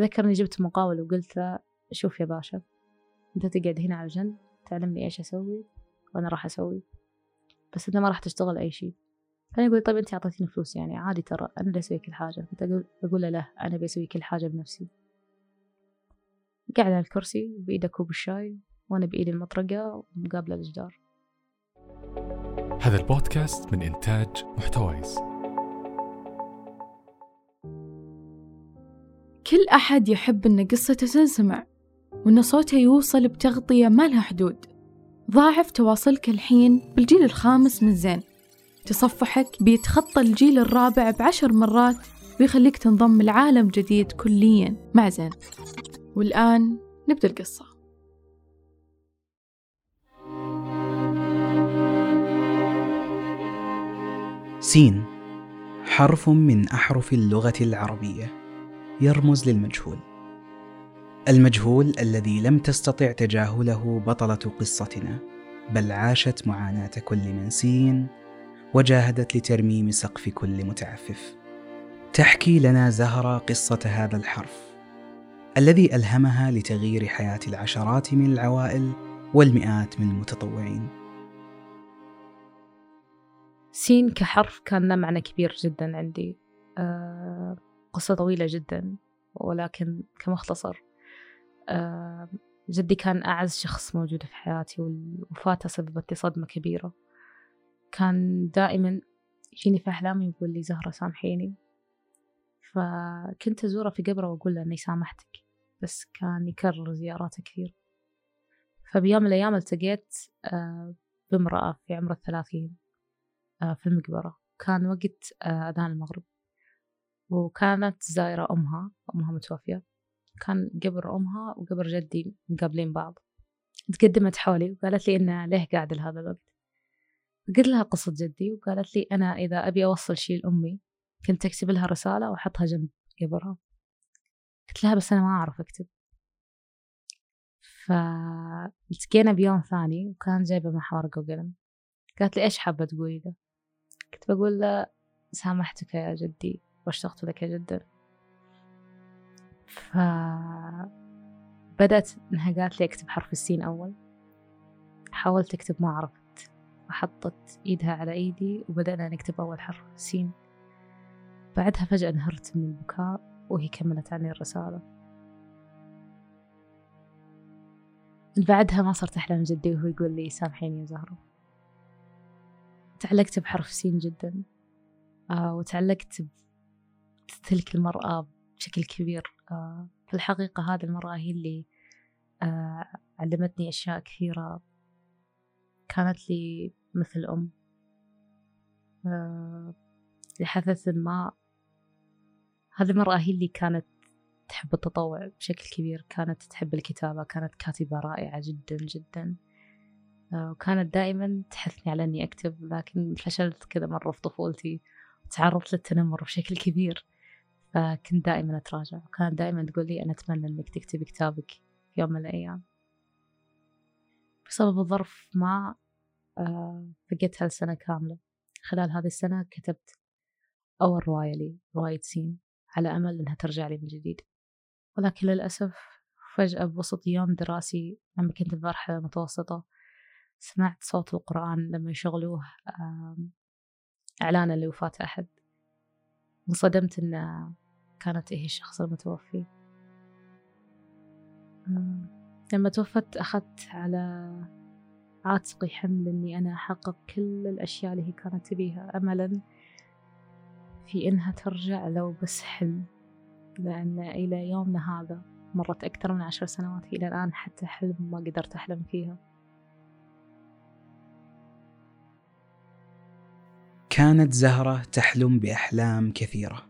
أتذكر إني جبت مقاول وقلت له شوف يا باشا أنت تقعد هنا على جنب تعلمني إيش أسوي وأنا راح أسوي. بس أنت ما راح تشتغل أي شيء. فأنا أقول طيب أنت أعطيتيني فلوس يعني عادي ترى أنا اللي أسوي كل حاجة. كنت أقول أقول له لا أنا بسوي كل حاجة بنفسي. قاعد على الكرسي بإيده كوب الشاي وأنا بإيدي المطرقة ومقابلة الجدار هذا البودكاست من إنتاج محتويس كل أحد يحب أن قصته تنسمع وأن صوته يوصل بتغطية ما لها حدود. ضاعف تواصلك الحين بالجيل الخامس من زين. تصفحك بيتخطى الجيل الرابع بعشر مرات ويخليك تنضم لعالم جديد كليا مع زين. والآن نبدأ القصة. سين حرف من أحرف اللغة العربية. يرمز للمجهول. المجهول الذي لم تستطع تجاهله بطلة قصتنا بل عاشت معاناة كل من سين وجاهدت لترميم سقف كل متعفف. تحكي لنا زهرة قصة هذا الحرف الذي ألهمها لتغيير حياة العشرات من العوائل والمئات من المتطوعين. سين كحرف كان له معنى كبير جدا عندي. آه قصة طويلة جدا ولكن كمختصر آه جدي كان أعز شخص موجود في حياتي ووفاته سببت لي صدمة كبيرة. كان دائما يجيني في أحلامي يقول لي زهرة سامحيني. فكنت أزوره في قبره وأقول له إني سامحتك بس كان يكرر زياراته كثير. فبيوم من الأيام التقيت آه، بامرأة في عمر الثلاثين آه، في المقبرة. كان وقت أذان المغرب. وكانت زايرة أمها أمها متوفية. كان قبر أمها وقبر جدي مقابلين بعض. تقدمت حولي وقالت لي إنه ليه قاعد لهذا الوقت. قلت لها قصة جدي وقالت لي أنا إذا أبي أوصل شيء لأمي كنت أكتب لها رسالة وأحطها جنب قبرها. قلت لها بس أنا ما أعرف أكتب. فالتقينا بيوم ثاني وكان جايبة معها ورقة وقلم قالت لي إيش حابة تقولي له؟ كنت بقول له سامحتك يا جدي. واشتقت لك جدا. فبدأت إنها قالت لي أكتب حرف السين أول. حاولت أكتب ما عرفت. وحطت إيدها على إيدي وبدأنا نكتب أول حرف سين. بعدها فجأة انهرت من البكاء وهي كملت عني الرسالة. بعدها ما صرت أحلم جدي وهو يقول لي سامحيني يا زهرة. تعلقت بحرف سين جدا. آه وتعلقت بتلك المرأة بشكل كبير. آه في الحقيقة هذه المرأة هي اللي آه علمتني أشياء كثيرة. كانت لي مثل أم. آه لحدث ما هذه المرأة هي اللي كانت تحب التطوع بشكل كبير. كانت تحب الكتابة كانت كاتبة رائعة جدا جدا. وكانت دائما تحثني على أني أكتب لكن فشلت كذا مرة في طفولتي وتعرضت للتنمر بشكل كبير. فكنت دائما أتراجع وكانت دائما تقول لي أنا أتمنى أنك تكتبي كتابك في يوم من الأيام. بسبب الظرف ما آه، فقدت هالسنة كاملة. خلال هذه السنة كتبت أول رواية لي رواية سين على أمل أنها ترجع لي من جديد. ولكن للأسف فجأة بوسط يوم دراسي لما كنت في مرحلة متوسطة سمعت صوت القرآن لما يشغلوه إعلانا لوفاة أحد. انصدمت إن كانت هي الشخص المتوفي لما توفت أخذت على عاتقي حمل إني أنا أحقق كل الأشياء اللي هي كانت تبيها أملا في إنها ترجع لو بس حلم لأن إلى يومنا هذا مرت أكثر من عشر سنوات إلى الآن حتى حلم ما قدرت أحلم فيها. كانت زهرة تحلم بأحلام كثيرة.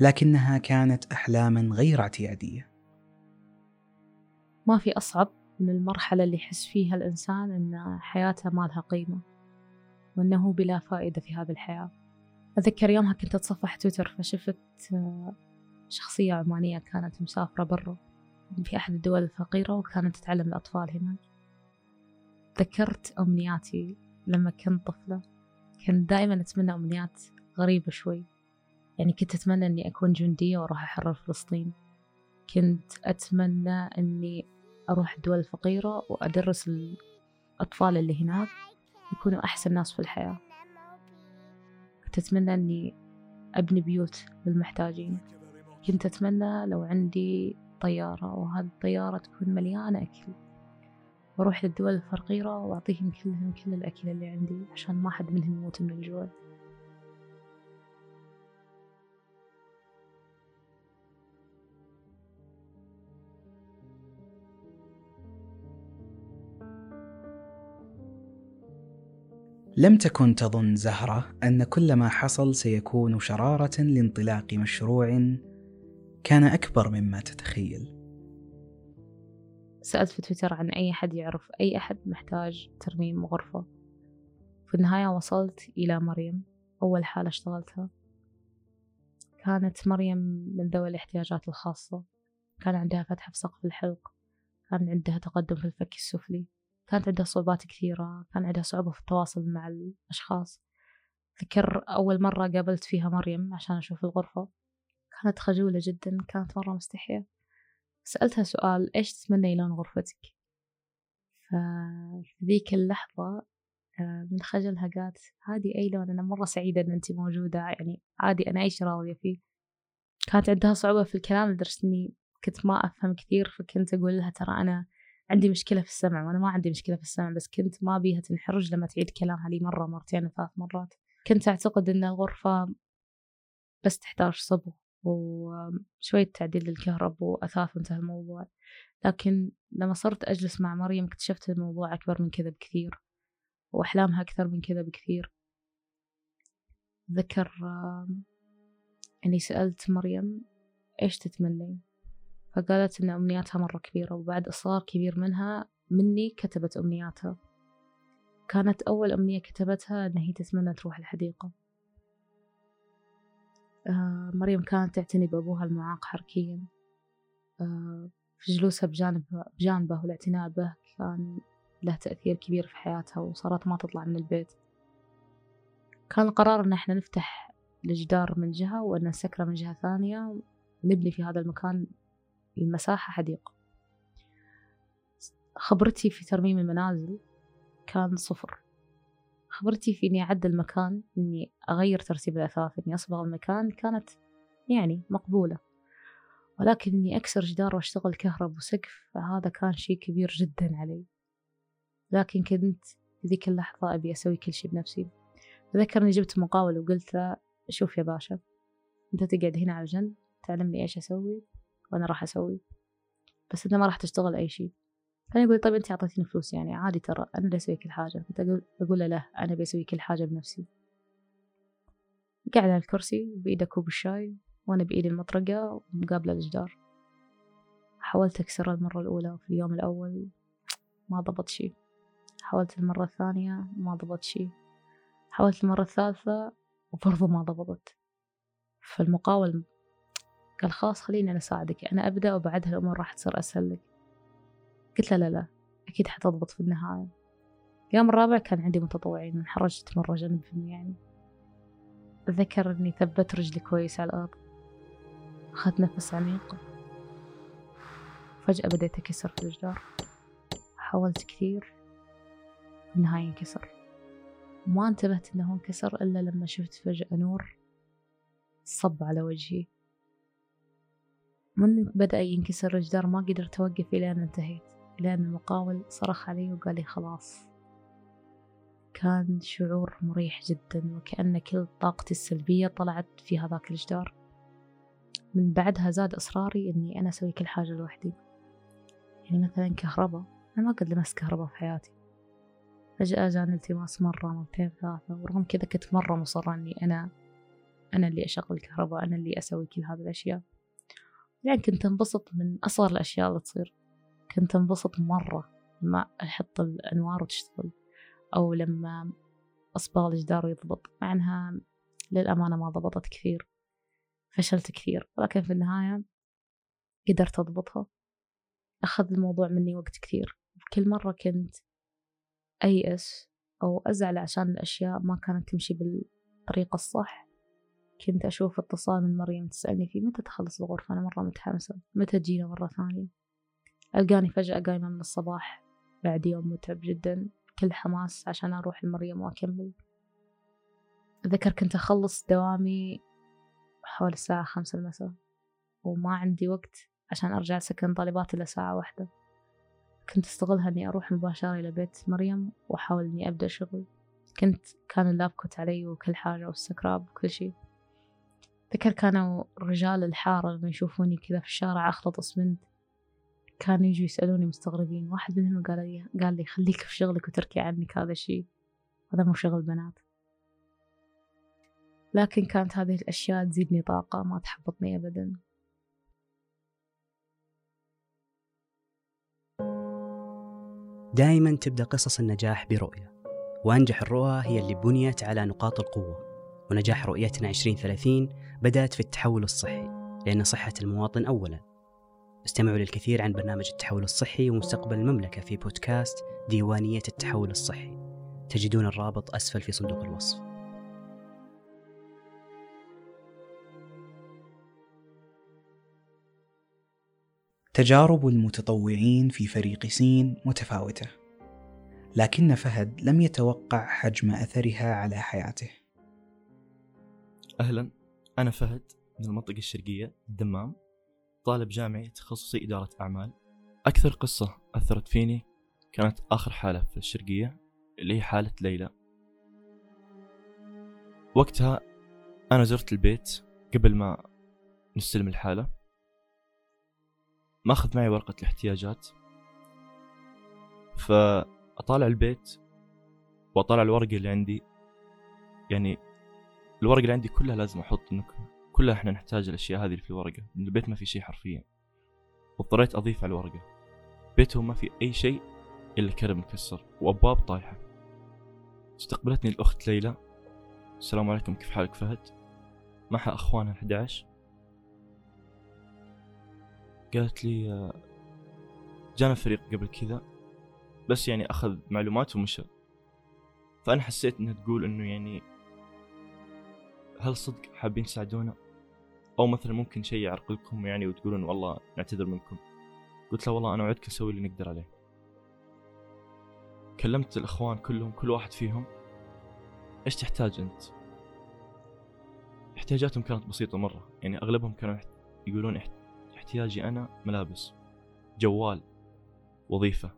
لكنها كانت أحلاما غير اعتيادية. ما في أصعب من المرحلة اللي يحس فيها الإنسان أن حياته ما لها قيمة وأنه بلا فائدة في هذه الحياة. أتذكر يومها كنت أتصفح تويتر فشفت شخصية عمانية كانت مسافرة برا في أحد الدول الفقيرة وكانت تتعلم الأطفال هناك. ذكرت أمنياتي لما كنت طفلة. كنت دائما أتمنى أمنيات غريبة شوي. يعني كنت أتمنى أني أكون جندية وأروح أحرر فلسطين. كنت أتمنى أني أروح الدول الفقيرة وأدرس الأطفال اللي هناك يكونوا أحسن ناس في الحياة. كنت أتمنى أني أبني بيوت للمحتاجين. كنت أتمنى لو عندي طيارة وهذه الطيارة تكون مليانة أكل. وأروح للدول الفقيرة وأعطيهم كلهم كل الأكل اللي عندي عشان ما حد منهم يموت من الجوع. لم تكن تظن زهرة أن كل ما حصل سيكون شرارة لانطلاق مشروع كان أكبر مما تتخيل. سألت في تويتر عن أي أحد يعرف أي أحد محتاج ترميم غرفة. في النهاية وصلت إلى مريم أول حالة اشتغلتها. كانت مريم من ذوي الاحتياجات الخاصة. كان عندها فتحة في سقف الحلق. كان عندها تقدم في الفك السفلي. كانت عندها صعوبات كثيرة كان عندها صعوبة في التواصل مع الأشخاص. ذكر أول مرة قابلت فيها مريم عشان أشوف الغرفة؟ كانت خجولة جدا كانت مرة مستحية. سألتها سؤال إيش تتمنى لون غرفتك؟ ففي ذيك اللحظة آه، من خجلها قالت هذه أي لون؟ أنا مرة سعيدة إن أنت موجودة يعني عادي أنا أيش راضية فيه. كانت عندها صعوبة في الكلام لدرجة إني كنت ما أفهم كثير فكنت أقول لها ترى أنا عندي مشكلة في السمع وأنا ما عندي مشكلة في السمع بس كنت ما بيها تنحرج لما تعيد كلامها لي مرة مرتين ثلاث مرات. كنت أعتقد إن الغرفة بس تحتاج صبغ وشوية تعديل للكهرب وأثاث وانتهى الموضوع. لكن لما صرت أجلس مع مريم اكتشفت الموضوع أكبر من كذا بكثير وأحلامها أكثر من كذا بكثير. ذكر أني سألت مريم إيش تتمنين؟ فقالت إن أمنياتها مرة كبيرة وبعد إصرار كبير منها مني كتبت أمنياتها. كانت أول أمنية كتبتها إن هي تتمنى تروح الحديقة. آه مريم كانت تعتني بأبوها المعاق حركيا. آه في جلوسها بجانب بجانبه والاعتناء به كان له تأثير كبير في حياتها وصارت ما تطلع من البيت. كان القرار إن إحنا نفتح الجدار من جهة وأن نسكره من جهة ثانية ونبني في هذا المكان المساحة حديقة. خبرتي في ترميم المنازل كان صفر. خبرتي في إني أعدل المكان إني أغير ترتيب الأثاث إني أصبغ المكان كانت يعني مقبولة. ولكن إني أكسر جدار وأشتغل كهرب وسقف فهذا كان شي كبير جدا علي. لكن كنت في ذيك اللحظة أبي أسوي كل شي بنفسي. أذكر إني جبت مقاول وقلت له شوف يا باشا أنت تقعد هنا على جنب تعلمني إيش أسوي. وأنا راح أسوي. بس أنت ما راح تشتغل أي شيء. كان يقول طيب أنت أعطيتيني فلوس يعني عادي ترى أنا اللي أسوي كل حاجة. كنت أقول أقول له لا أنا بسوي كل حاجة بنفسي. قاعد على الكرسي بإيده كوب الشاي وأنا بإيدي المطرقة ومقابلة الجدار حاولت أكسرها المرة الأولى وفي اليوم الأول ما ضبط شي حاولت المرة الثانية ما ضبط شي حاولت المرة الثالثة وبرضه ما ضبطت. فالمقاول قال خلاص خليني أنا أساعدك أنا أبدأ وبعدها الأمور راح تصير أسهل لك. قلت له لا لا أكيد حتضبط في النهاية. اليوم الرابع كان عندي متطوعين انحرجت مرة جنبهم يعني. أتذكر إني ثبت رجلي كويس على الأرض. أخذت نفس عميق. فجأة بديت أكسر في الجدار حاولت كثير. النهاية انكسر. ما انتبهت إنه انكسر إلا لما شفت فجأة نور صب على وجهي. من بدأ ينكسر الجدار ما قدرت أوقف إلى أن انتهيت لأن المقاول صرخ علي وقال لي خلاص. كان شعور مريح جدا وكأن كل طاقتي السلبية طلعت في هذاك الجدار. من بعدها زاد إصراري إني أنا أسوي كل حاجة لوحدي. يعني مثلا كهرباء أنا ما قد لمست كهرباء في حياتي. فجأة جاني التماس مرة مرتين ثلاثة ورغم كذا كنت مرة مصرة إني أنا أنا اللي أشغل الكهرباء أنا اللي أسوي كل هذه الأشياء. يعني كنت أنبسط من أصغر الأشياء اللي تصير. كنت أنبسط مرة لما أحط الأنوار وتشتغل أو لما أصبغ الجدار ويضبط مع أنها للأمانة ما ضبطت كثير فشلت كثير. ولكن في النهاية قدرت أضبطها. أخذ الموضوع مني وقت كثير. كل مرة كنت أيأس أو أزعل عشان الأشياء ما كانت تمشي بالطريقة الصح كنت أشوف اتصال من مريم تسألني فيه متى تخلص الغرفة؟ أنا مرة متحمسة. متى تجينا مرة ثانية؟ ألقاني فجأة قايمة من الصباح. بعد يوم متعب جدا. كل حماس عشان أروح لمريم وأكمل. أذكر كنت أخلص دوامي حوالي الساعة خمسة المساء. وما عندي وقت عشان أرجع سكن طالبات إلا ساعة واحدة. كنت أستغلها إني أروح مباشرة إلى بيت مريم وأحاول إني أبدأ شغل. كنت كان اللاب coat علي وكل حاجة وال scrub وكل شي ذكر كانوا رجال الحارة لما يشوفوني كذا في الشارع أخلط أسمنت. كانوا يجوا يسألوني مستغربين. واحد منهم قال لي قال لي خليك في شغلك وتركي عنك هذا الشيء. هذا مو شغل بنات. لكن كانت هذه الأشياء تزيدني طاقة ما تحبطني أبدا. دائما تبدأ قصص النجاح برؤية. وأنجح الرؤى هي اللي بنيت على نقاط القوة. ونجاح رؤيتنا 2030 بدأت في التحول الصحي لأن صحة المواطن أولا. استمعوا للكثير عن برنامج التحول الصحي ومستقبل المملكة في بودكاست ديوانية التحول الصحي. تجدون الرابط أسفل في صندوق الوصف. تجارب المتطوعين في فريق سين متفاوتة لكن فهد لم يتوقع حجم أثرها على حياته. أهلا. أنا فهد من المنطقة الشرقية الدمام. طالب جامعي تخصصي إدارة أعمال. أكثر قصة أثرت فيني كانت آخر حالة في الشرقية اللي هي حالة ليلى. وقتها أنا زرت البيت قبل ما نستلم الحالة. ماخذ معي ورقة الاحتياجات. فأطالع البيت وأطالع الورقة اللي عندي. يعني الورقة اللي عندي كلها لازم أحط إنه كلها إحنا نحتاج الأشياء هذه اللي في الورقة لأن البيت ما في شيء حرفيا. واضطريت أضيف على الورقة. بيتهم ما في أي شيء إلا كرب مكسر وأبواب طايحة. استقبلتني الأخت ليلى. السلام عليكم كيف حالك فهد؟ معها أخوانها 11 قالت لي جانا فريق قبل كذا بس يعني أخذ معلومات ومشى. فأنا حسيت إنها تقول إنه يعني هل صدق حابين تساعدونا؟ أو مثلا ممكن شيء يعرقلكم يعني وتقولون والله نعتذر منكم. قلت له والله أنا وعدك نسوي اللي نقدر عليه. كلمت الأخوان كلهم كل واحد فيهم. إيش تحتاج أنت؟ احتياجاتهم كانت بسيطة مرة. يعني أغلبهم كانوا يقولون احتياجي أنا ملابس جوال وظيفة.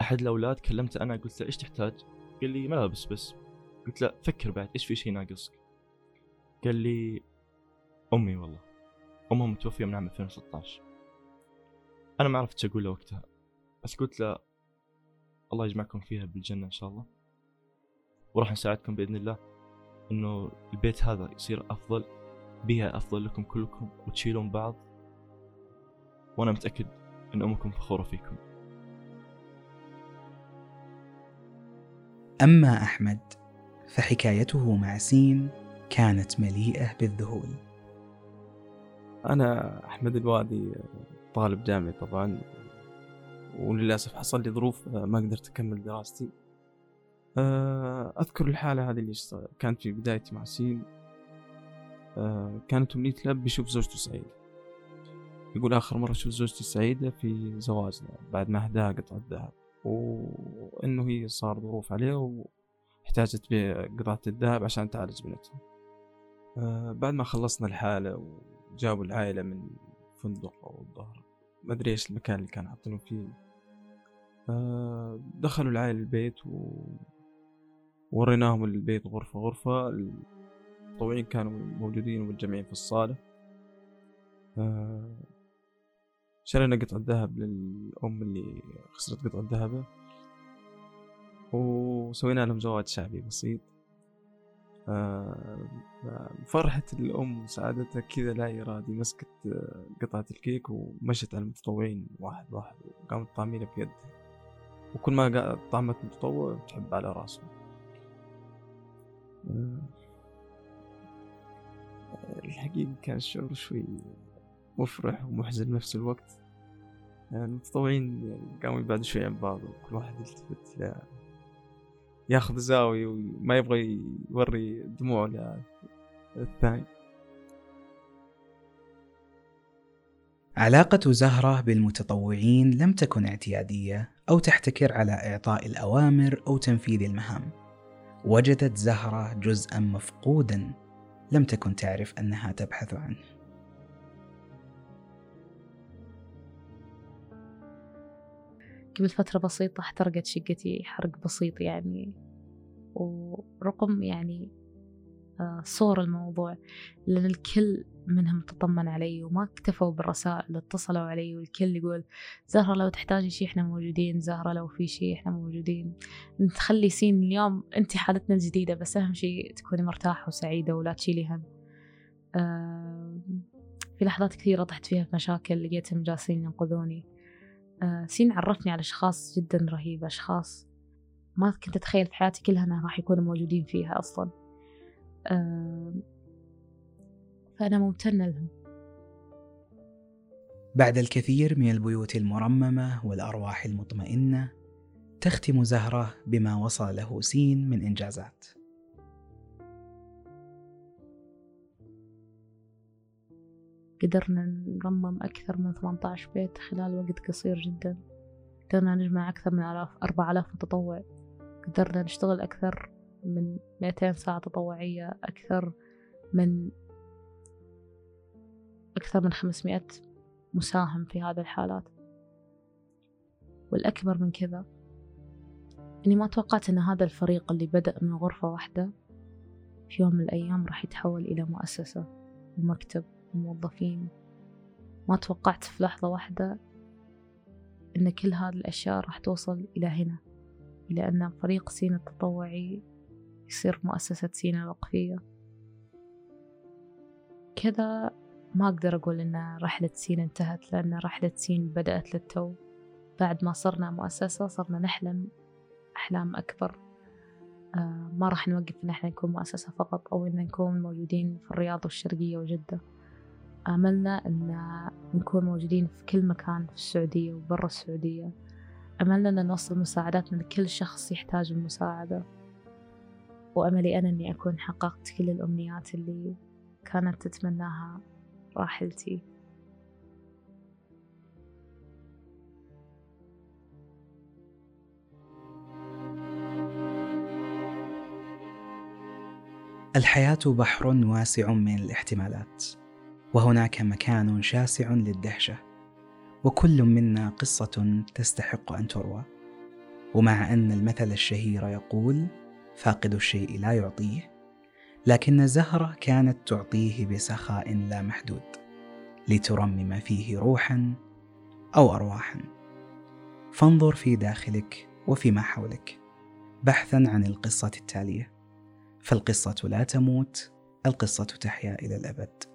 أحد الأولاد كلمته أنا قلت له إيش تحتاج؟ قال لي ملابس بس. قلت له فكر بعد إيش في شيء ناقصك؟ قال لي أمي والله أمها متوفية من عام 2016 أنا ما عرفت أقول له وقتها بس قلت له الله يجمعكم فيها بالجنة إن شاء الله وراح نساعدكم بإذن الله إنه البيت هذا يصير أفضل بيئة أفضل لكم كلكم وتشيلون بعض وأنا متأكد أن أمكم فخورة فيكم. أما أحمد فحكايته مع سين كانت مليئة بالذهول. أنا أحمد الوادي طالب جامعي طبعا وللأسف حصل لي ظروف ما قدرت أكمل دراستي. أذكر الحالة هذه اللي كانت في بدايتي مع سين. كانت أمنية الأب يشوف زوجته سعيدة. يقول آخر مرة شوف زوجتي سعيدة في زواجنا بعد ما أهداها قطعة ذهب. وإنه هي صار ظروف عليه واحتاجت بقطعة الذهب عشان تعالج بنتها آه بعد ما خلصنا الحالة وجابوا العائلة من فندق أو الظهر ما أدري إيش المكان اللي كان حاطينه فيه. آه دخلوا العائلة البيت و وريناهم البيت غرفة غرفة. المتطوعين كانوا موجودين ومتجمعين في الصالة. آه، شرينا قطعة ذهب للأم اللي خسرت قطعة ذهبها وسوينا لهم زواج شعبي بسيط. آه، فرحة الأم وسعادتها كذا لا إرادي مسكت قطعة الكيك ومشت على المتطوعين واحد واحد وقامت طعمينه بيدها. وكل ما طعمت متطوع تحب على راسه. آه، الحقيقة كان الشعور شوي مفرح ومحزن بنفس الوقت. المتطوعين قاموا يبعدوا شوي عن بعض وكل واحد يلتفت ياخذ زاوية وما يبغى يوري دموعه الثاني علاقة زهرة بالمتطوعين لم تكن اعتيادية أو تحتكر على إعطاء الأوامر أو تنفيذ المهام. وجدت زهرة جزءا مفقودا لم تكن تعرف أنها تبحث عنه. قبل فترة بسيطة احترقت شقتي حرق بسيط يعني ورقم يعني آه، صور الموضوع لأن الكل منهم تطمن علي وما اكتفوا بالرسائل اتصلوا علي والكل يقول زهرة لو تحتاجي شي إحنا موجودين زهرة لو في شي إحنا موجودين. نخلي سين اليوم أنت حالتنا الجديدة بس أهم شي تكوني مرتاحة وسعيدة ولا تشيلي هم. آه في لحظات كثيرة طحت فيها في مشاكل لقيتهم جالسين ينقذوني. سين عرفني على أشخاص جدا رهيبة أشخاص ما كنت أتخيل في حياتي كلها أنها راح يكونوا موجودين فيها أصلا. آه فأنا ممتنة لهم. بعد الكثير من البيوت المرممة والأرواح المطمئنة تختم زهرة بما وصل له سين من إنجازات. قدرنا نرمم أكثر من 18 بيت خلال وقت قصير جدا. قدرنا نجمع أكثر من ألاف أربع ألاف متطوع. قدرنا نشتغل أكثر من 200 ساعة تطوعية أكثر من أكثر من 500 مساهم في هذه الحالات. والأكبر من كذا إني ما توقعت أن هذا الفريق اللي بدأ من غرفة واحدة في يوم من الأيام راح يتحول إلى مؤسسة ومكتب. وموظفين ما توقعت في لحظة واحدة أن كل هذه الأشياء راح توصل إلى هنا إلى أن فريق سينا التطوعي يصير مؤسسة سينا الوقفية. كذا ما أقدر أقول إن رحلة سين انتهت لأن رحلة سين بدأت للتو. بعد ما صرنا مؤسسة صرنا نحلم أحلام أكبر. آه ما راح نوقف إن إحنا نكون مؤسسة فقط أو إن نكون موجودين في الرياض والشرقية وجدة. أملنا أن نكون موجودين في كل مكان في السعودية وبرا السعودية. أملنا أن نوصل مساعداتنا لكل شخص يحتاج المساعدة. وأملي أنا أني أكون حققت كل الأمنيات اللي كانت تتمناها راحلتي. الحياة بحر واسع من الاحتمالات. وهناك مكان شاسع للدهشة وكل منا قصة تستحق أن تروى. ومع أن المثل الشهير يقول فاقد الشيء لا يعطيه لكن زهرة كانت تعطيه بسخاء لا محدود لترمم فيه روحا أو أرواحا. فانظر في داخلك وفيما حولك بحثا عن القصة التالية. فالقصة لا تموت القصة تحيا إلى الأبد.